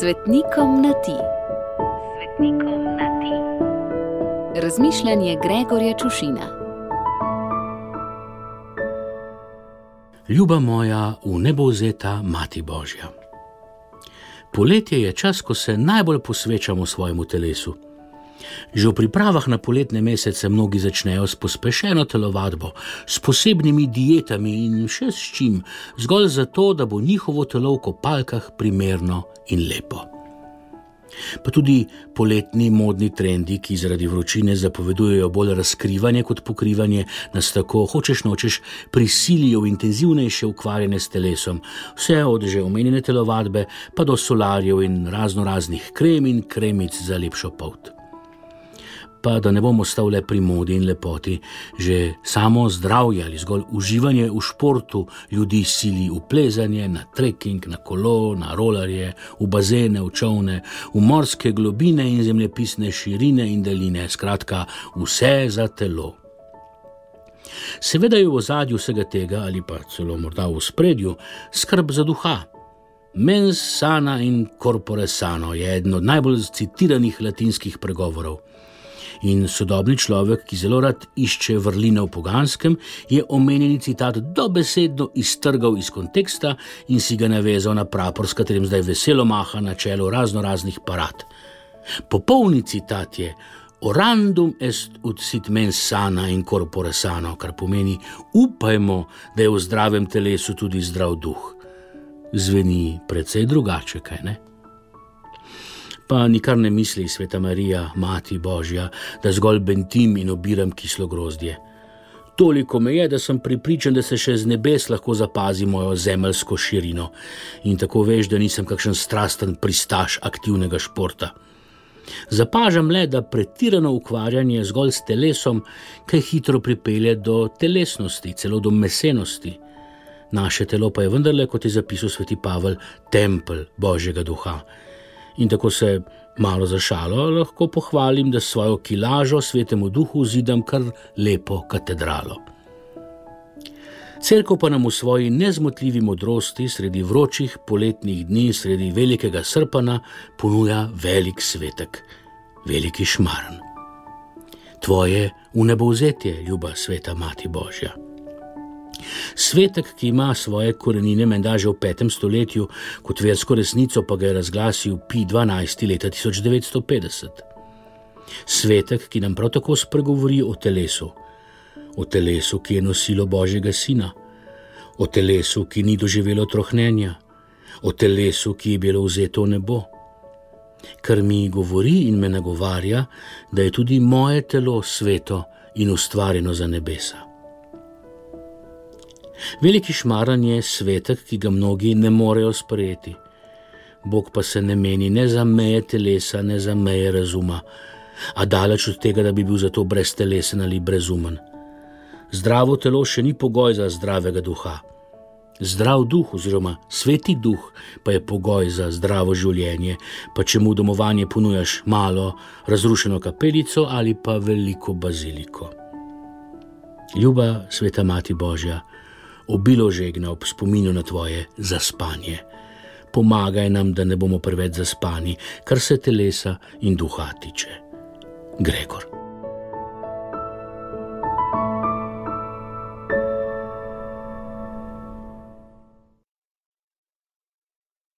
Svetnikom na ti. Svetnikom na ti. Razmišljanje Gregorja Čušina. Ljuba moja, v nebo vzeta Mati Božja. Poletje je čas, ko se najbolj posvečamo svojemu telesu. Že v pripravah na poletne mesece mnogi začnejo s pospešeno telovadbo, s posebnimi dietami in še s čim, zgolj zato, da bo njihovo telo v kopalkah primerno in lepo. Pa tudi poletni modni trendi, ki zaradi vročine zapovedujejo bolj razkrivanje kot pokrivanje, nas tako hočeš nočeš prisilijo v intenzivnejše ukvarjanje s telesom, vse od že omenjene telovadbe pa do solarjev in razno raznih krem in kremic za lepšo pot pa da ne bomo ostali le pri modi in lepoti, že samo zdravje ali zgolj uživanje v športu ljudi sili v plezanje, na trekking, na kolo, na rolerje, v bazene, v čovne, v morske globine in zemljepisne širine in deline, skratka, vse za telo. Seveda je v ozadju vsega tega, ali pa celo morda v spredju, skrb za duha. Mens sana in corpore sano je eden od najbolj citiranih latinskih pregovorov. In sodobni človek, ki zelo rad išče vrline v poganskem, je omenjeni citat dobesedno iztrgal iz konteksta in si ga navezal na prapor, s katerim zdaj veselo maha na čelu razno raznih parad. Popolni citat je: Orandum est ut sit mens sana in corpore sano, kar pomeni: upajmo, da je v zdravem telesu tudi zdrav duh. Zveni precej drugače, kaj ne? Pa nikar ne misli, sveta Marija, Mati Božja, da zgolj bentim in obiram kislo grozdje. Toliko me je, da sem pripričan, da se še z nebes lahko zapazi mojo zemeljsko širino in tako veš, da nisem kakšen strasten pristaš aktivnega športa. Zapažam le, da pretirano ukvarjanje zgolj s telesom kaj hitro pripelje do telesnosti, celo do mesenosti. Naše telo pa je vendarle, kot je zapisal sveti Pavel, tempelj Božjega duha in tako se malo za šalo lahko pohvalim, da svojo kilažo svetemu duhu zidam kar lepo katedralo. Cerkev pa nam v svoji nezmotljivi modrosti sredi vročih poletnih dni, sredi velikega srpana, ponuja velik svetek, veliki šmarn. Tvoje v nebo vzetje, ljuba sveta Mati Božja. Svetek, ki ima svoje korenine menda že v petem stoletju, kot versko resnico pa ga je razglasil Pi 12. leta 1950. Svetek, ki nam prav tako spregovori o telesu, o telesu, ki je nosilo Božjega Sina, o telesu, ki ni doživelo trohnenja, o telesu, ki je bilo vzeto v nebo. Kar mi govori in me nagovarja, da je tudi moje telo sveto in ustvarjeno za nebesa. Veliki šmaran je svetek, ki ga mnogi ne morejo sprejeti. Bog pa se ne meni ne za meje telesa, ne za meje razuma, a daleč od tega, da bi bil zato brez telesa ali brezumen. Zdravo telo še ni pogoj za zdravega duha. Zdrav duh, oziroma sveti duh, pa je pogoj za zdravo življenje, pa če mu domovanje ponujaš malo, razrušeno kapelico ali pa veliko baziliko. Ljuba sveta Mati Božja obilo žegna ob spominu na tvoje zaspanje. Pomagaj nam, da ne bomo preveč zaspani, kar se telesa in duha tiče. Gregor.